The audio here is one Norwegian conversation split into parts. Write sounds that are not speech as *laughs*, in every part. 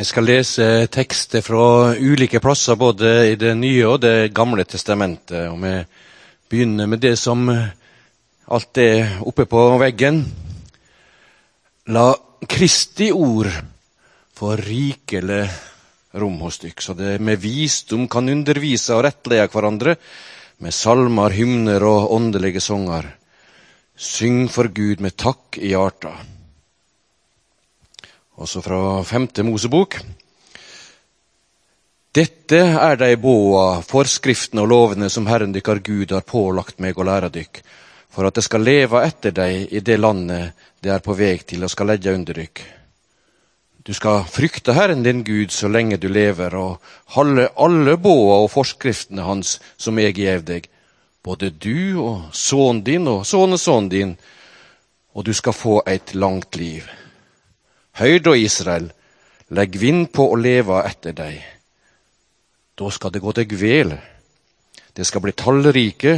Vi skal lese tekster fra ulike plasser, både i Det nye og Det gamle testamentet. Og vi begynner med det som alt er oppe på veggen. La Kristi ord få rikelig rom hos dykk, så det med visdom kan undervise og rettlede hverandre med salmer, hymner og åndelige sanger. Syng for Gud med takk i hjarta. Også fra femte Mosebok. Dette er de båa, forskriftene og lovene som Herren dykkar Gud har pålagt meg å lære dykk, for at de skal leve etter deg i det landet det er på vei til og skal legge under dykk. Du skal frykte Herren din Gud så lenge du lever, og holde alle båa og forskriftene hans som jeg gjev deg, både du og sønnen din og sønnesønnen din, og du skal få et langt liv. Hør da, Israel, legg vind på å leve etter deg. Da skal det gå deg vel. Det skal bli tallrike,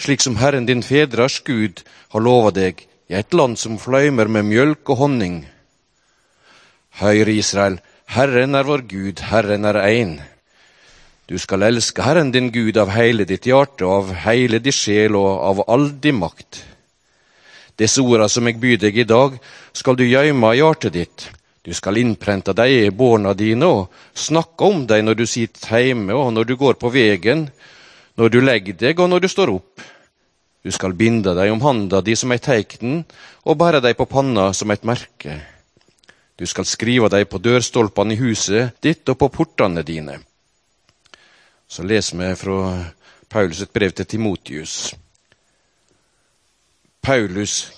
slik som Herren din fedrers Gud har lova deg, i et land som fløymer med mjølk og honning. Høyr, Israel, Herren er vår Gud, Herren er ein. Du skal elske Herren din Gud av hele ditt hjerte, av hele din sjel og av all din makt. Disse orda som jeg byr deg i dag, skal du gjøyme i hjertet ditt. Du skal innprente dei i barna dine og snakke om dei når du sitter hjemme og når du går på vegen, når du legger deg og når du står opp. Du skal binde dei om handa di som ei teikn og bære dei på panna som et merke. Du skal skrive dei på dørstolpene i huset ditt og på portene dine. Så leser vi fra Paulus et brev til Timotius. Paulus,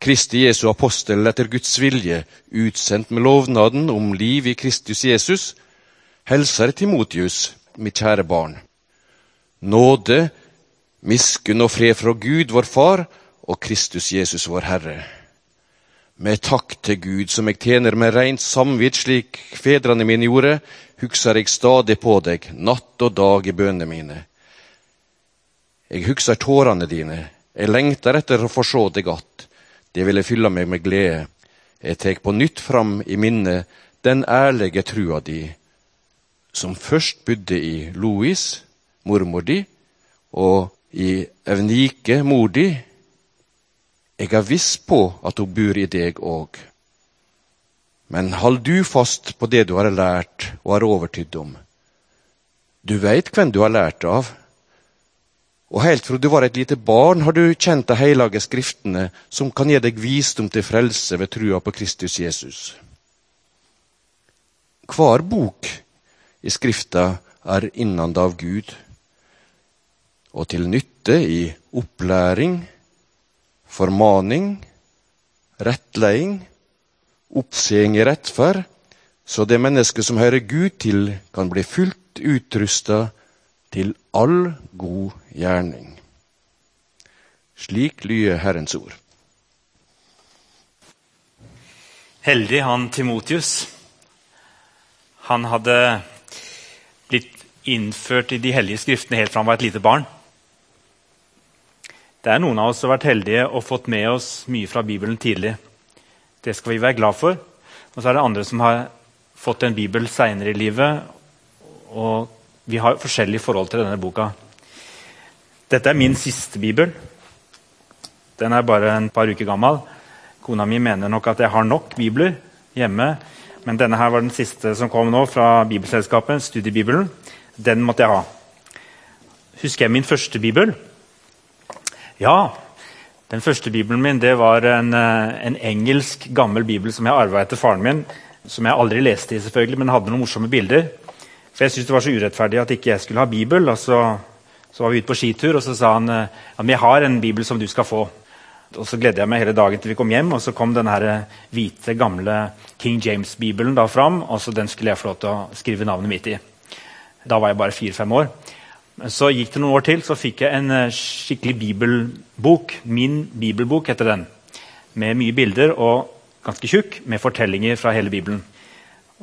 Kristi Jesu apostel etter Guds vilje, utsendt med lovnaden om liv i Kristus Jesus, hilser Timotius, mitt kjære barn. Nåde, miskunn og fred fra Gud, vår Far, og Kristus Jesus, vår Herre. Med takk til Gud, som jeg tjener med rent samvitt, slik fedrene mine gjorde, husker jeg stadig på deg, natt og dag i bønene mine. Jeg husker tårene dine, jeg lengter etter å få se det att. Det ville fylle meg med glede. Jeg tek på nytt fram i minnet den ærlige trua di, som først bodde i Louis, mormor di, og i Evnike, mor di. Jeg er viss på at hun bor i deg òg. Men hold du fast på det du har lært og har overtydd om. Du veit hvem du har lært av, og helt fra du var et lite barn, har du kjent de hellige skriftene, som kan gi deg visdom til frelse ved trua på Kristus Jesus. Hver bok i Skrifta er innanda av Gud, og til nytte i opplæring, formaning, rettleding, oppseing i rettferd, så det mennesket som hører Gud til, kan bli fullt utrusta til all god gjerning. Slik lyder Herrens ord. Heldig han Timotius. Han hadde blitt innført i de hellige skriftene helt fra han var et lite barn. Det er noen av oss som har vært heldige og fått med oss mye fra Bibelen tidlig. Det skal vi være glad for. Og så er det andre som har fått en bibel seinere i livet. Og vi har forskjellig forhold til denne boka. Dette er min siste bibel. Den er bare en par uker gammel. Kona mi mener nok at jeg har nok bibler hjemme. Men denne her var den siste som kom nå fra Bibelselskapet, studiebibelen. Den måtte jeg ha. Husker jeg min første bibel? Ja. Den første bibelen min det var en, eh, en engelsk, gammel bibel som jeg arva etter faren min. Som jeg aldri leste i, selvfølgelig, men hadde noen morsomme bilder. For jeg syntes det var så urettferdig at ikke jeg skulle ha bibel. og så, var vi ute på skitur, og så sa han at jeg har en bibel som du skal få. Og Så gledde jeg meg hele dagen til vi kom hjem, og så kom den hvite, gamle King James-bibelen da fram. og så Den skulle jeg få lov til å skrive navnet mitt i. Da var jeg bare fire-fem år. Så gikk det noen år til, så fikk jeg en eh, skikkelig bibelbok. Min bibelbok heter den. Med mye bilder og ganske tjukk, med fortellinger fra hele Bibelen.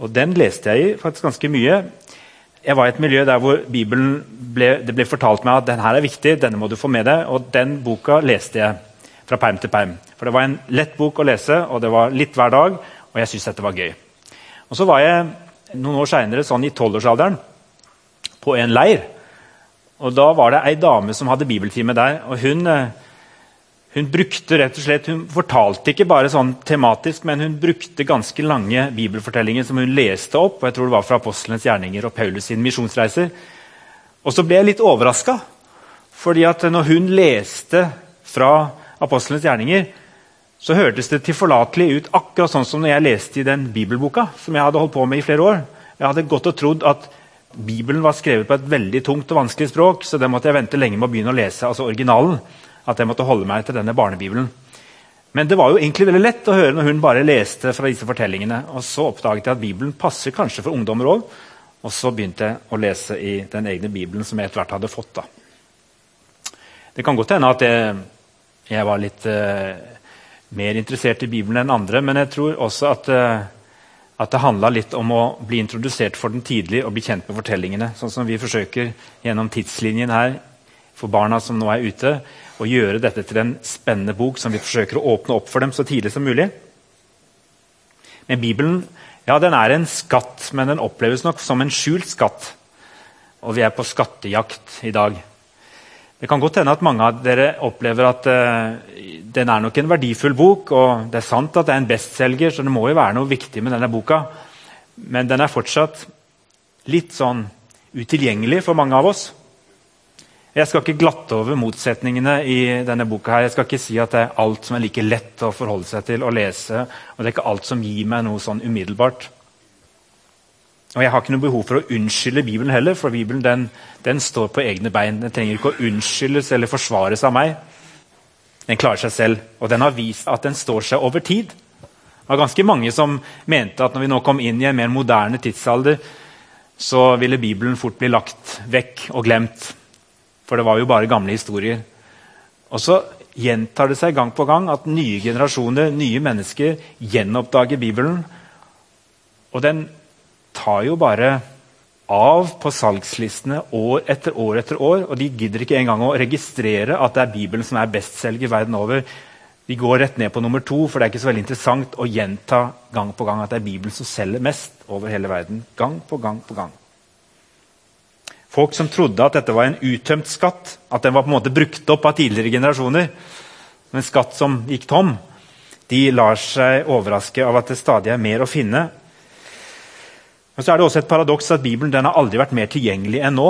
Og Den leste jeg i faktisk ganske mye. Jeg var i et miljø der hvor Bibelen ble, det ble fortalt meg at den her er viktig, denne må du få med deg. Og den boka leste jeg fra perm til perm. For det var en lett bok å lese, og det var litt hver dag. Og jeg syntes dette var gøy. Og så var jeg noen år seinere, sånn i tolvårsalderen, på en leir. Og Da var det ei dame som hadde bibeltime der. og hun, eh, hun brukte rett og slett, hun fortalte ikke bare sånn tematisk, men hun brukte ganske lange bibelfortellinger som hun leste opp. og jeg tror det var fra Apostlenes gjerninger og Paulus sine misjonsreiser. Og så ble jeg litt overraska. fordi at når hun leste fra Apostlenes gjerninger, så hørtes det tilforlatelig ut akkurat sånn som når jeg leste i den bibelboka som jeg hadde holdt på med i flere år. Jeg hadde gått og trodd at Bibelen var skrevet på et veldig tungt og vanskelig språk, så det måtte jeg vente lenge med å begynne å lese. altså originalen, At jeg måtte holde meg til denne barnebibelen. Men det var jo egentlig veldig lett å høre når hun bare leste fra disse fortellingene. Og så oppdaget jeg at Bibelen passer kanskje for ungdommer òg. Og så begynte jeg å lese i den egne Bibelen som jeg etter hvert hadde fått. da. Det kan godt hende at jeg, jeg var litt uh, mer interessert i Bibelen enn andre, men jeg tror også at uh, at det handla litt om å bli introdusert for den tidlig og bli kjent med fortellingene. Sånn som vi forsøker gjennom tidslinjen her for barna som nå er ute, å gjøre dette til en spennende bok som vi forsøker å åpne opp for dem så tidlig som mulig. Men Bibelen ja, den er en skatt, men den oppleves nok som en skjult skatt. Og vi er på skattejakt i dag. Det kan godt hende at mange av dere opplever at uh, den er nok en verdifull bok. og Det er sant at det er en bestselger, så det må jo være noe viktig med denne boka. Men den er fortsatt litt sånn utilgjengelig for mange av oss. Jeg skal ikke glatte over motsetningene i denne boka. her. Jeg skal ikke si at det er alt som er like lett å forholde seg til og lese. Og det er ikke alt som gir meg noe sånn umiddelbart. Og Jeg har ikke noe behov for å unnskylde Bibelen heller, for Bibelen den, den står på egne bein. Den trenger ikke å unnskyldes eller forsvares av meg. Den klarer seg selv, og den har vist at den står seg over tid. Det var ganske mange som mente at når vi nå kom inn i en mer moderne tidsalder, så ville Bibelen fort bli lagt vekk og glemt. For det var jo bare gamle historier. Og så gjentar det seg gang på gang at nye generasjoner, nye mennesker, gjenoppdager Bibelen. Og den tar jo bare av på salgslistene år etter år etter år. Og de gidder ikke engang å registrere at det er Bibelen som er bestselger verden over. De går rett ned på nummer to, for det er ikke så veldig interessant å gjenta gang på gang at det er Bibelen som selger mest over hele verden. Gang på gang på gang. Folk som trodde at dette var en uttømt skatt, at den var på en måte brukt opp av tidligere generasjoner, en skatt som gikk tom, de lar seg overraske av at det stadig er mer å finne men så er det også et paradoks at Bibelen den har aldri vært mer tilgjengelig enn nå.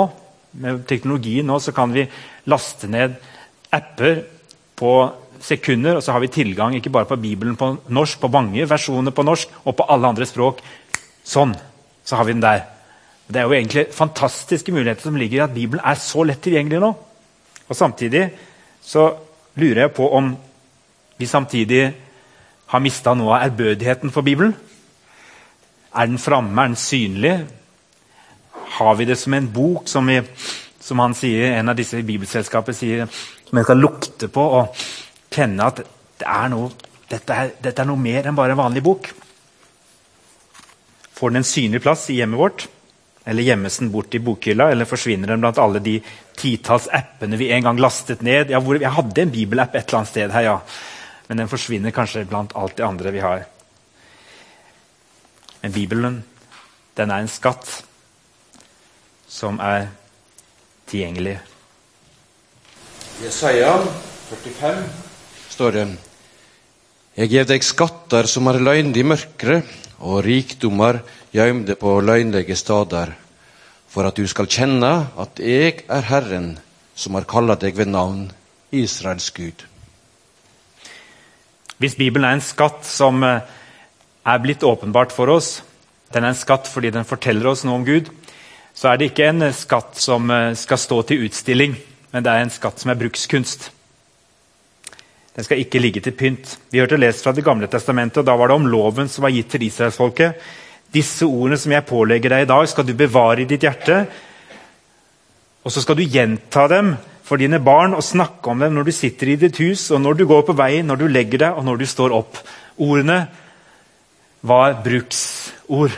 Med teknologien nå så kan vi laste ned apper på sekunder, og så har vi tilgang ikke bare på Bibelen på norsk, på mange versjoner på norsk, og på alle andre språk. Sånn. Så har vi den der. Det er jo egentlig fantastiske muligheter som ligger i at Bibelen er så lett tilgjengelig nå. Og Samtidig så lurer jeg på om vi samtidig har mista noe av ærbødigheten for Bibelen. Er den framme? Er den synlig? Har vi det som en bok, som, vi, som han sier, en av disse i Bibelselskapet sier, som en skal lukte på og kjenne at det er noe, dette, er, dette er noe mer enn bare en vanlig bok? Får den en synlig plass i hjemmet vårt? Eller gjemmes den bort i bokhylla? Eller forsvinner den blant alle de titalls appene vi en gang lastet ned? Ja, hvor, jeg hadde en bibelapp et eller annet sted her, ja. Men den forsvinner kanskje blant alt det andre vi har. Men Bibelen den er en skatt som er tilgjengelig. Jesaja 45 står det Jeg gjev deg skatter som er løgnde i mørket, og rikdommer gøymde på løgnlige stader, for at du skal kjenne at jeg er Herren, som har kalla deg ved navn, Israels Gud. Hvis Bibelen er en skatt som eh, er blitt åpenbart for oss. Den er en skatt fordi den forteller oss noe om Gud. Så er det ikke en skatt som eh, skal stå til utstilling, men det er en skatt som er brukskunst. Den skal ikke ligge til pynt. Vi hørte lest fra Det gamle testamentet, og da var det om loven som var gitt til israelsfolket. Disse ordene som jeg pålegger deg i dag, skal du bevare i ditt hjerte. Og så skal du gjenta dem for dine barn og snakke om dem når du sitter i ditt hus, og når du går på veien, når du legger deg og når du står opp. Ordene var bruksord.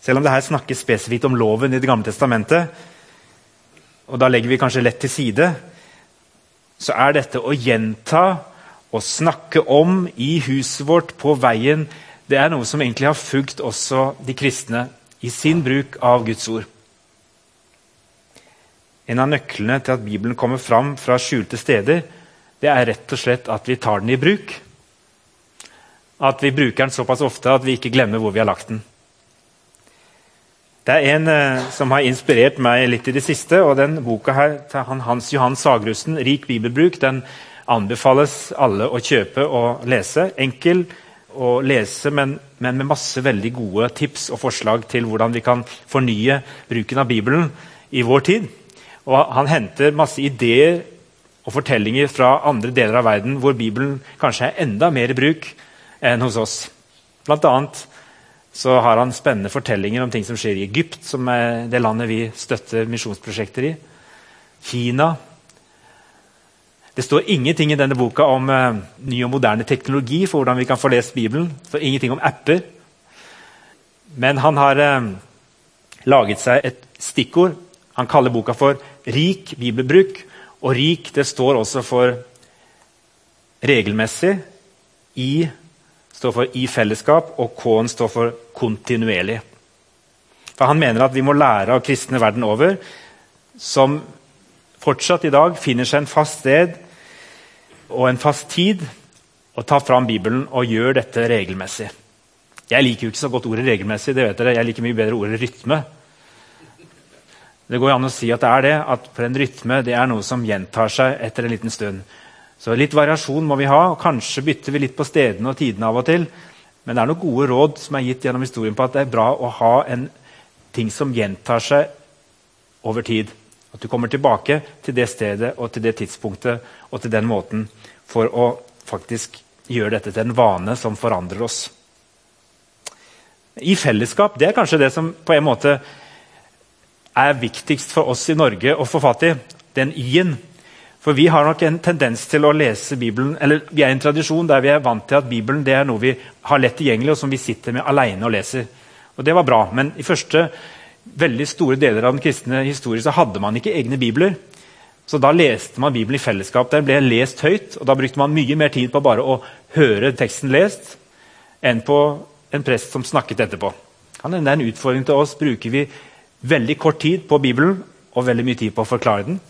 Selv om det her snakkes spesifikt om loven i Det gamle testamentet, og da legger vi kanskje lett til side, så er dette å gjenta og snakke om i huset vårt på veien det er noe som egentlig har fulgt også de kristne i sin bruk av Guds ord. En av nøklene til at Bibelen kommer fram fra skjulte steder, det er rett og slett at vi tar den i bruk. At vi bruker den såpass ofte at vi ikke glemmer hvor vi har lagt den. Det er en eh, som har inspirert meg litt i det siste. og den Boka her til Hans Johan Sagrussen, 'Rik bibelbruk', den anbefales alle å kjøpe og lese. Enkel å lese, men, men, med masse veldig gode tips og forslag til hvordan vi kan fornye bruken av Bibelen i vår tid. Og Han henter masse ideer og fortellinger fra andre deler av verden hvor Bibelen kanskje er enda mer i bruk enn hos oss. Blant annet så har han spennende fortellinger om ting som skjer i Egypt, som er det landet vi støtter misjonsprosjekter i. Kina. Det står ingenting i denne boka om uh, ny og moderne teknologi for hvordan vi kan få lest Bibelen. Det står ingenting om apper. Men han har uh, laget seg et stikkord. Han kaller boka for 'Rik bibelbruk'. Og 'rik' det står også for regelmessig, i står for 'i fellesskap', og K-en står for 'kontinuerlig'. For Han mener at vi må lære av kristne verden over, som fortsatt i dag finner seg en fast sted og en fast tid, og tar fram Bibelen og gjør dette regelmessig. Jeg liker jo ikke så godt ordet 'regelmessig'. det vet dere. Jeg liker mye bedre ordet 'rytme'. Det går an å si at det er det, at for en rytme det er noe som gjentar seg etter en liten stund. Så litt variasjon må vi ha. og Kanskje bytter vi litt på stedene og tidene av og til. Men det er noen gode råd som er gitt gjennom historien på at det er bra å ha en ting som gjentar seg over tid. At du kommer tilbake til det stedet og til det tidspunktet og til den måten for å faktisk gjøre dette til en vane som forandrer oss. I fellesskap det er kanskje det som på en måte er viktigst for oss i Norge å få fatt i. Den i-en for vi har nok en tendens til å lese Bibelen eller Vi er i en tradisjon der vi er vant til at Bibelen det er noe vi har lett tilgjengelig, og som vi sitter med alene og leser. Og Det var bra, men i første veldig store deler av den kristne historie så hadde man ikke egne bibler. Så da leste man Bibelen i fellesskap. Den ble lest høyt, og da brukte man mye mer tid på bare å høre teksten lest enn på en prest som snakket etterpå. Det er en utfordring til oss. Bruker vi veldig kort tid på Bibelen og veldig mye tid på å forklare den?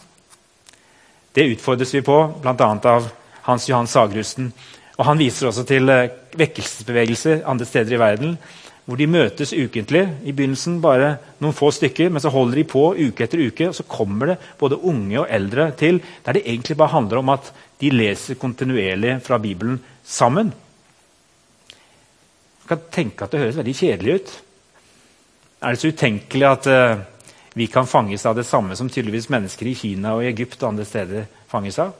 Det utfordres vi på, bl.a. av Hans Johan Sagrusten. Og Han viser også til eh, vekkelsesbevegelser andre steder i verden hvor de møtes ukentlig. I begynnelsen bare noen få stykker, men så holder de på uke etter uke. og Så kommer det både unge og eldre til, der det egentlig bare handler om at de leser kontinuerlig fra Bibelen sammen. Man kan tenke at det høres veldig kjedelig ut. Er det så utenkelig at uh, vi kan fanges av det samme som tydeligvis mennesker i Kina og i Egypt og andre steder fanges av?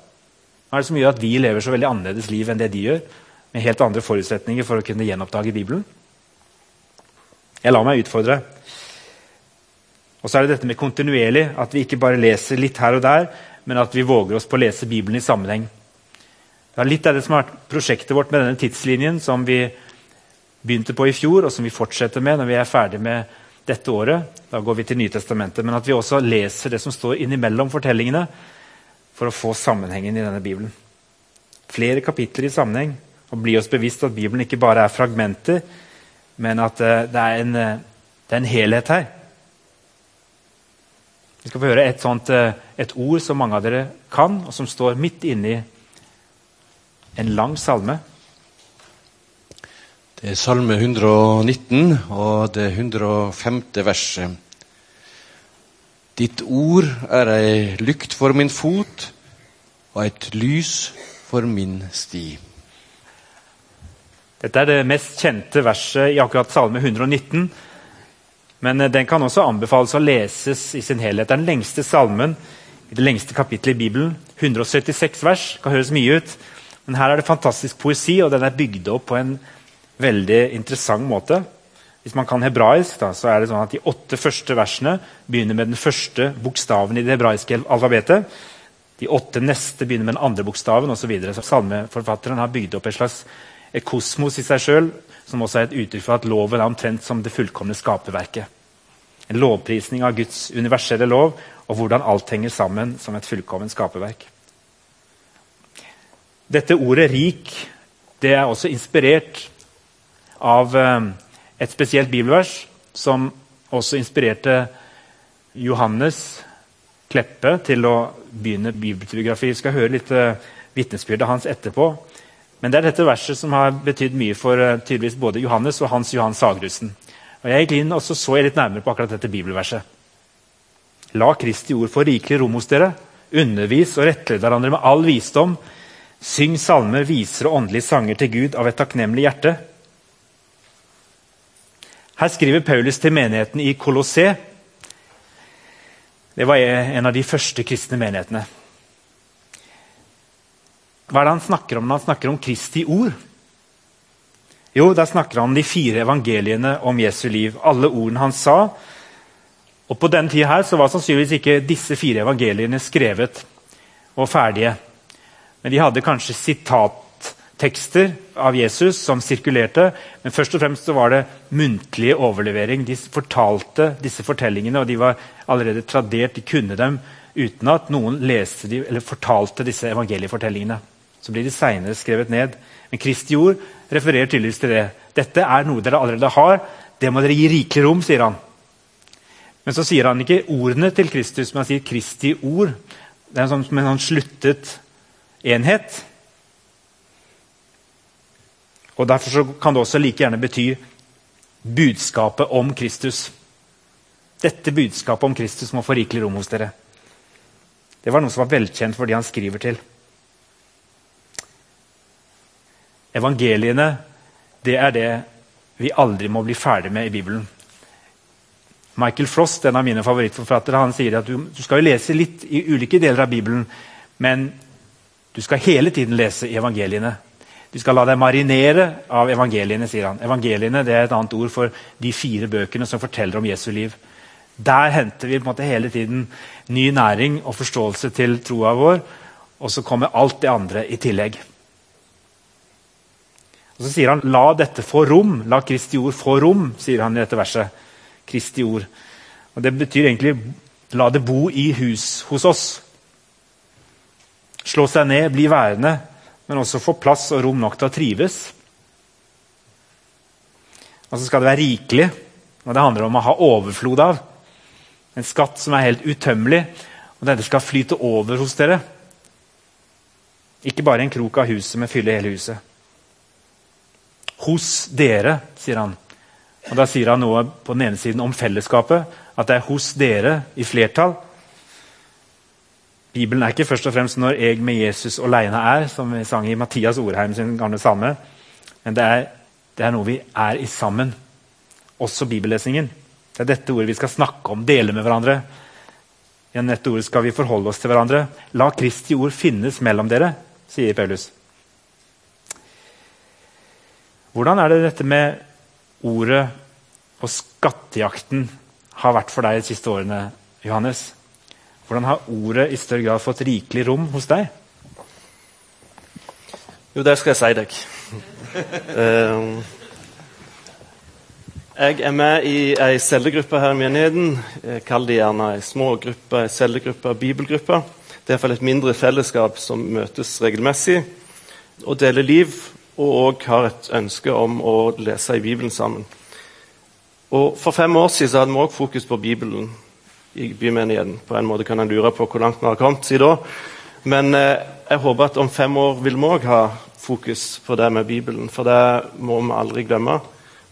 Er det som gjør at vi lever så veldig annerledes liv enn det de gjør? Med helt andre forutsetninger for å kunne gjenoppdage Bibelen? Jeg lar meg utfordre. Og så er det dette med kontinuerlig, at vi ikke bare leser litt her og der, men at vi våger oss på å lese Bibelen i sammenheng. Det er litt av det som har vært prosjektet vårt med denne tidslinjen som vi begynte på i fjor, og som vi fortsetter med når vi er ferdig med dette året. Da går vi til Nytestamentet. Men at vi også leser det som står innimellom fortellingene, for å få sammenhengen i denne Bibelen. Flere kapitler i sammenheng, og bli oss bevisst at Bibelen ikke bare er fragmenter, men at eh, det er en, eh, det er en helhet her. Vi skal få høre et, sånt, eh, et ord som mange av dere kan, og som står midt inni en lang salme. Er Salme 119, og det 105. verset. Ditt ord er ei lykt for min fot og et lys for min sti. Dette er det mest kjente verset i akkurat Salme 119. Men eh, den kan også anbefales å leses i sin helhet. Det er den lengste salmen i det lengste kapittelet i Bibelen. 176 vers. kan høres mye ut. Men her er det fantastisk poesi, og den er bygd opp på en veldig interessant måte. Hvis man kan hebraisk, da, så er det sånn at de åtte første versene begynner med den første bokstaven i det hebraiske alfabetet. De åtte neste begynner med den andre bokstaven osv. Salmeforfatteren har bygd opp et slags et kosmos i seg sjøl, som også er et uttrykk for at loven er omtrent som det fullkomne skaperverket. En lovprisning av Guds universelle lov og hvordan alt henger sammen som et fullkomment skaperverk. Dette ordet 'rik' det er også inspirert av eh, et spesielt bibelvers som også inspirerte Johannes Kleppe til å begynne bibelbiografi. Vi skal høre litt uh, vitnesbyrdet hans etterpå. Men det er dette verset som har betydd mye for uh, tydeligvis både Johannes og Hans Johan Sagrussen. Og Jeg gikk inn og så, så jeg litt nærmere på akkurat dette bibelverset. La Kristi ord få rikelig rom hos dere. Undervis og rettled hverandre med all visdom. Syng salmer, viser og åndelige sanger til Gud av et takknemlig hjerte. Her skriver Paulus til menigheten i Kolossé. Det var en av de første kristne menighetene. Hva er det han snakker om når han snakker om Kristi ord? Jo, der snakker han om de fire evangeliene om Jesu liv. Alle ordene han sa. Og På denne tida her så var sannsynligvis ikke disse fire evangeliene skrevet og ferdige. Men de hadde kanskje sitat tekster av Jesus som sirkulerte. Men først og fremst var det muntlige overlevering. De fortalte disse fortellingene, og de var allerede tradert. De kunne dem uten at noen leste de, eller fortalte disse evangeliefortellingene. Så blir de seinere skrevet ned. Men Kristi ord refererer tydeligvis til det. Dette er noe dere allerede har. Det må dere gi rikelig rom, sier han. Men så sier han ikke ordene til Kristus, men han sier Kristi ord. Det er sånn, en sånn sluttet enhet. Og Derfor kan det også like gjerne bety budskapet om Kristus. Dette budskapet om Kristus må få rikelig rom hos dere. Det var noe som var velkjent for de han skriver til. Evangeliene det er det vi aldri må bli ferdig med i Bibelen. Michael Frost, en av mine favorittforfattere, han sier at du, du skal jo lese litt i ulike deler av Bibelen, men du skal hele tiden lese i evangeliene. Du skal la deg marinere av evangeliene, sier han. Evangeliene er et annet ord for de fire bøkene som forteller om Jesu liv. Der henter vi på en måte hele tiden ny næring og forståelse til troa vår. Og så kommer alt det andre i tillegg. Og Så sier han 'la dette få rom'. La Kristi ord få rom, sier han i dette verset. Kristi ord. Og Det betyr egentlig 'la det bo i hus hos oss'. Slå seg ned, bli værende men også få plass og rom nok til å trives. Og så skal det være rikelig, og det handler om å ha overflod av. En skatt som er helt utømmelig, og dette skal flyte over hos dere. Ikke bare en krok av huset, men fylle hele huset. Hos dere, sier han. Og Da sier han noe på den ene siden om fellesskapet, at det er hos dere i flertall. Bibelen er ikke først og fremst når jeg med Jesus aleine er, som vi sang i Mathias Orheim sin gamle salme. Men det er, det er, noe vi er i sammen. Også bibellesningen. Det er dette ordet vi skal snakke om, dele med hverandre. Gjennom dette ordet skal vi forholde oss til hverandre. La Kristi ord finnes mellom dere, sier Paulus. Hvordan er det dette med ordet og skattejakten har vært for deg de siste årene, Johannes? Hvordan har ordet i større grad fått rikelig rom hos deg? Jo, det skal jeg si deg. uh, jeg er med i ei cellegruppe her i menigheten. Kaller det gjerne ei smågruppe, ei cellegruppe, bibelgruppe. Det er iallfall et mindre fellesskap som møtes regelmessig og deler liv, og òg har et ønske om å lese i Bibelen sammen. Og For fem år siden hadde vi òg fokus på Bibelen i bymenigheten. På en måte kan en lure på hvor langt vi har kommet siden da. Men eh, jeg håper at om fem år vil vi òg ha fokus på det med Bibelen. For det må vi aldri glemme.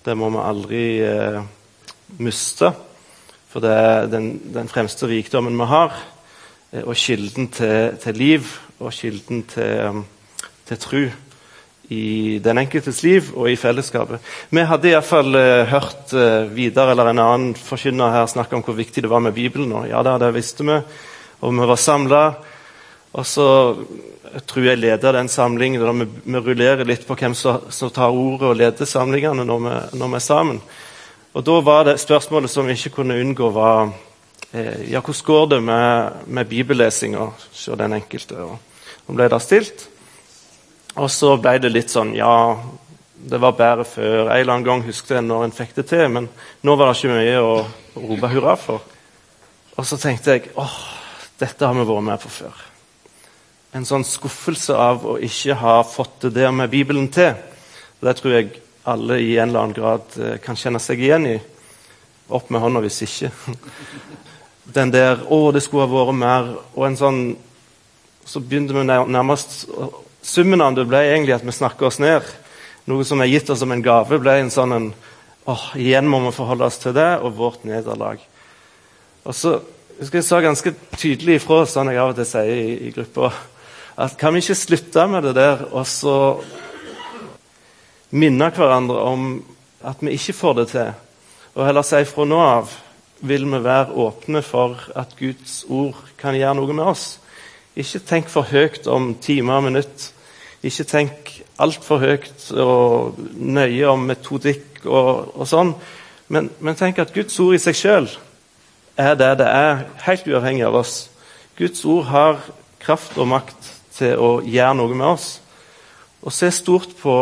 Det må vi aldri eh, miste. For det er den, den fremste rikdommen vi har, eh, og kilden til, til, liv og kilden til, til tru i den enkeltes liv og i fellesskapet. Vi hadde iallfall uh, hørt uh, videre eller en annen forkynner her snakke om hvor viktig det var med Bibelen. Og ja, det, det visste vi, og vi var samla. Og så jeg tror jeg leder den samlingen. Vi, vi, rullerer litt på hvem som, som tar ordet og leder samlingene når vi, når vi, er sammen. Og Da var det spørsmålet som vi ikke kunne unngå, var eh, ja, hvordan går det med, med bibellesinga hos den enkelte. Og nå ble det stilt. Og så ble det litt sånn Ja, det var bedre før. En eller annen gang husket jeg når en fikk det til, men nå var det ikke mye å, rope hurra for. Og så tenkte jeg åh, dette har vi vært med på før. En sånn skuffelse av å ikke ha fått det der med Bibelen til. Det tror jeg alle i en eller annen grad eh, kan kjenne seg igjen i. Opp med hånda hvis ikke. *laughs* Den der 'Å, det skulle ha vært mer' og en sånn Så begynte vi nærmest Summen av det ble egentlig at vi snakka oss ned. Noe som er gitt oss som en gave, ble en sånn en, åh, Igjen må vi forholde oss til det og vårt nederlag. Og så husker jeg sa ganske tydelig ifra, sånn jeg av og til sier i, i gruppa, at kan vi ikke slutte med det der og så minne hverandre om at vi ikke får det til, og heller si fra nå av vil vi være åpne for at Guds ord kan gjøre noe med oss. Ikke tenk for høyt om timer og minutt. Ikke tenk altfor høyt og nøye om metodikk og, og sånn. Men, men, tenk at Guds ord i seg sjøl er det det er, helt uavhengig av oss. Guds ord har kraft og makt til å gjøre noe med oss. Og se stort på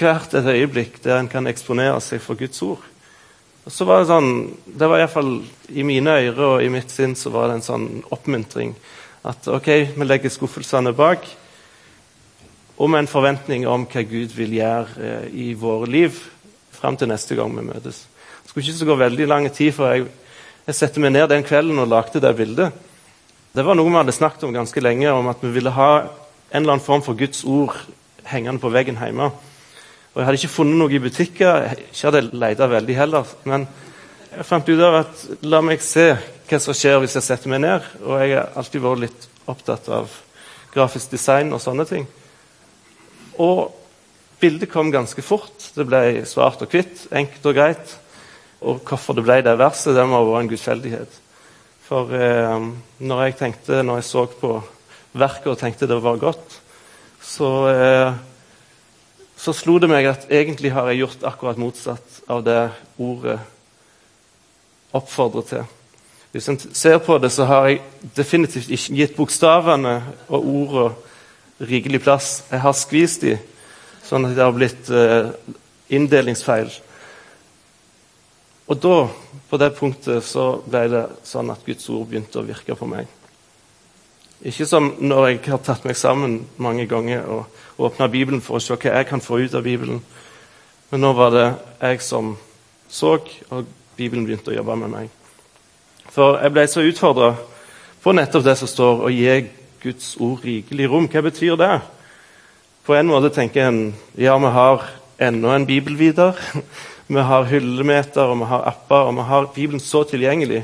hvert et øyeblikk der en kan eksponere seg for Guds ord. Og så var Det sånn, det var iallfall i mine ører og i mitt sinn så var det en sånn oppmuntring. At ok, vi legger skuffelsene bak, og med en forventning om hva Gud vil gjøre eh, i våre liv fram til neste gang vi møtes. Det skulle ikke gå veldig lang tid før jeg, jeg satte meg ned den kvelden og lagde det bildet. Det var noe vi hadde snakket om ganske lenge, om at vi ville ha en eller annen form for Guds ord hengende på veggen hjemme. Og Jeg hadde ikke funnet noe i butikker, ikke hadde leita veldig heller. Men jeg fant ut av at la meg se hva som skjer hvis jeg setter meg ned. Og jeg har alltid vært litt opptatt av grafisk design og sånne ting. Og bildet kom ganske fort. Det ble svart og hvitt, enkelt og greit. Og hvorfor det ble det verset, det må ha vært en gudfeldighet. For eh, når jeg tenkte, når jeg så på verket og tenkte det var godt, så eh, så slo det meg at egentlig har jeg gjort akkurat motsatt av det ordet oppfordrer til. Hvis en ser på det, så har jeg definitivt ikke gitt bokstavene og ordene rikelig plass. Jeg har skvist dem, sånn at det har blitt eh, inndelingsfeil. Og da, på det punktet, så ble det sånn at Guds ord begynte å virke på meg. Ikke som når jeg har tatt meg sammen mange ganger og åpna Bibelen for å se hva jeg kan få ut av Bibelen. Men nå var det jeg som så, og Bibelen begynte å jobbe med meg. For jeg ble så utfordra på nettopp det som står å gi Guds ord rikelig rom. Hva betyr det? På en måte tenker en ja, vi har enda en bibel videre. *laughs* Vi har hyllemeter, og vi har apper, og vi har Bibelen så tilgjengelig.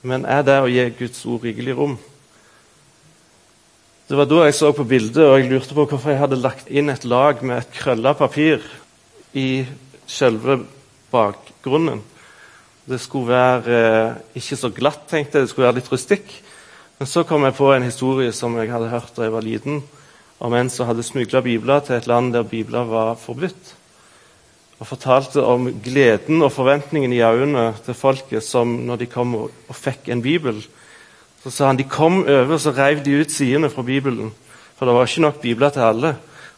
Men er det å gi Guds ord rikelig rom? Det var da jeg så på bildet og jeg lurte på hvorfor jeg hadde lagt inn et lag med et krølla papir i selve bakgrunnen. Det skulle være eh, ikke så glatt, tenkte jeg. Det skulle være litt rustikk. Men så kom jeg på en historie som jeg hadde hørt da jeg var liten, om en som hadde smugla bibler til et land der bibler var forbudt. Og fortalte om gleden og forventningen i øynene til folket som når de kom og, og fikk en bibel så sa han de kom over og så rev de ut sidene fra Bibelen. For det var ikke nok bibler til alle.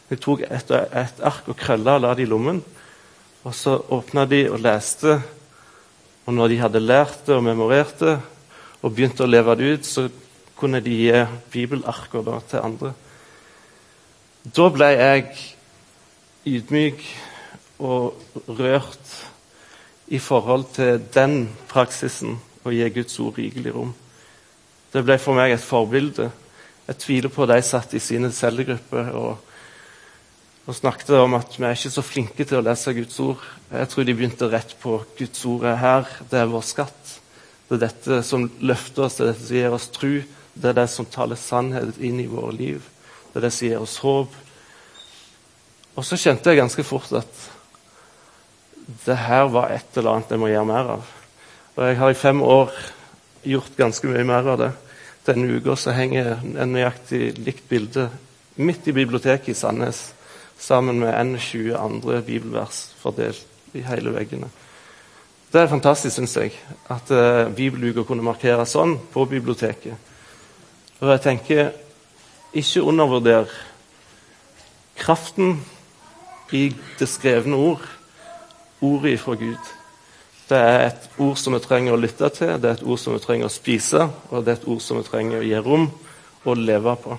De tok et, et ark og krølla og la det i lommen. Og så åpna de og leste. Og når de hadde lært det og memorert det og begynte å leve det ut, så kunne de gi bibelarker til andre. Da ble jeg ydmyk og rørt i forhold til den praksisen å gi Guds ord rikelig rom. Det ble for meg et forbilde. Jeg tviler på at de satt i sine cellegrupper og, og, snakket om at vi er ikke så flinke til å lese Guds ord. Jeg tror de begynte rett på Guds ord er her. Det er vår skatt. Det er dette som løfter oss, det er dette som gir oss tro. Det er det som taler sannhet inn i våre liv. Det er det som gir oss håp. Og så kjente jeg ganske fort at det her var et eller annet jeg må gjøre mer av. Og jeg har i fem år gjort ganske mye mer av det. Denne uka henger en nøyaktig likt bilde midt i biblioteket i Sandnes sammen med 21 andre bibelvers fordelt i hele veggene. Det er fantastisk, syns jeg, at uh, bibeluka kunne markere sånn på biblioteket. Og jeg tenker ikke undervurder kraften i det skrevne ord, ordet fra Gud. Det er et ord som vi trenger å lytte til, det er et ord som vi trenger å spise, og det er et ord som vi trenger å gi rom og leve på.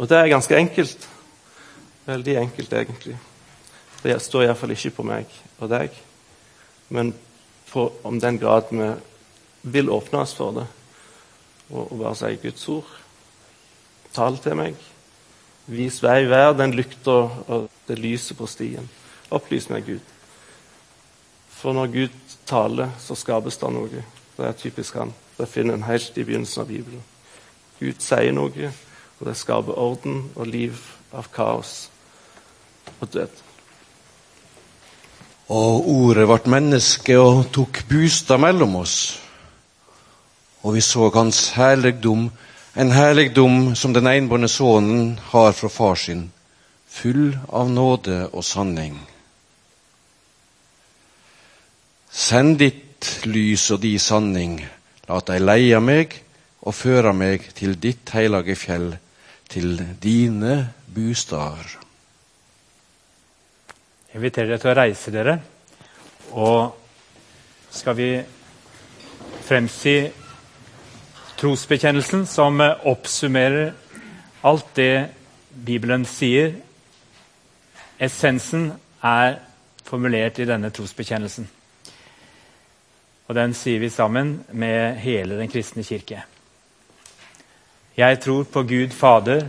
Og det er ganske enkelt. Veldig enkelt, egentlig. Det står iallfall ikke på meg og deg, men på om den grad vi vil åpne oss for det og, bare si Guds ord. Tal til meg. Vis vei, vær den lykta og det lyset på stien. Opplys meg, Gud. For når Gud taler, så skapes det noe. Det er typisk han. Det finner en helt i begynnelsen av Bibelen. Gud sier noe, og det skaper orden og liv av kaos og død. Og ordet ble menneske og tok bostad mellom oss. Og vi så hans herligdom, en herligdom som den enbårne sønnen har fra far sin, full av nåde og sanning. Send ditt lys og di sanning, lat dei leie meg og føre meg til ditt heilage fjell, til dine bostader. Jeg inviterer dere til å reise dere. Og skal vi fremsi trosbekjennelsen, som oppsummerer alt det Bibelen sier. Essensen er formulert i denne trosbekjennelsen. Og den sier vi sammen med hele den kristne kirke. Jeg tror på Gud Fader,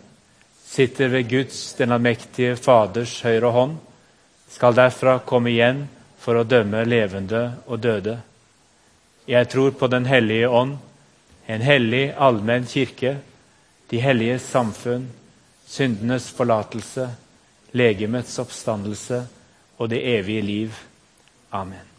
sitter ved Guds, den allmektige Faders høyre hånd, skal derfra komme igjen for å dømme levende og døde. Jeg tror på Den hellige ånd, en hellig, allmenn kirke, de helliges samfunn, syndenes forlatelse, legemets oppstandelse og det evige liv. Amen.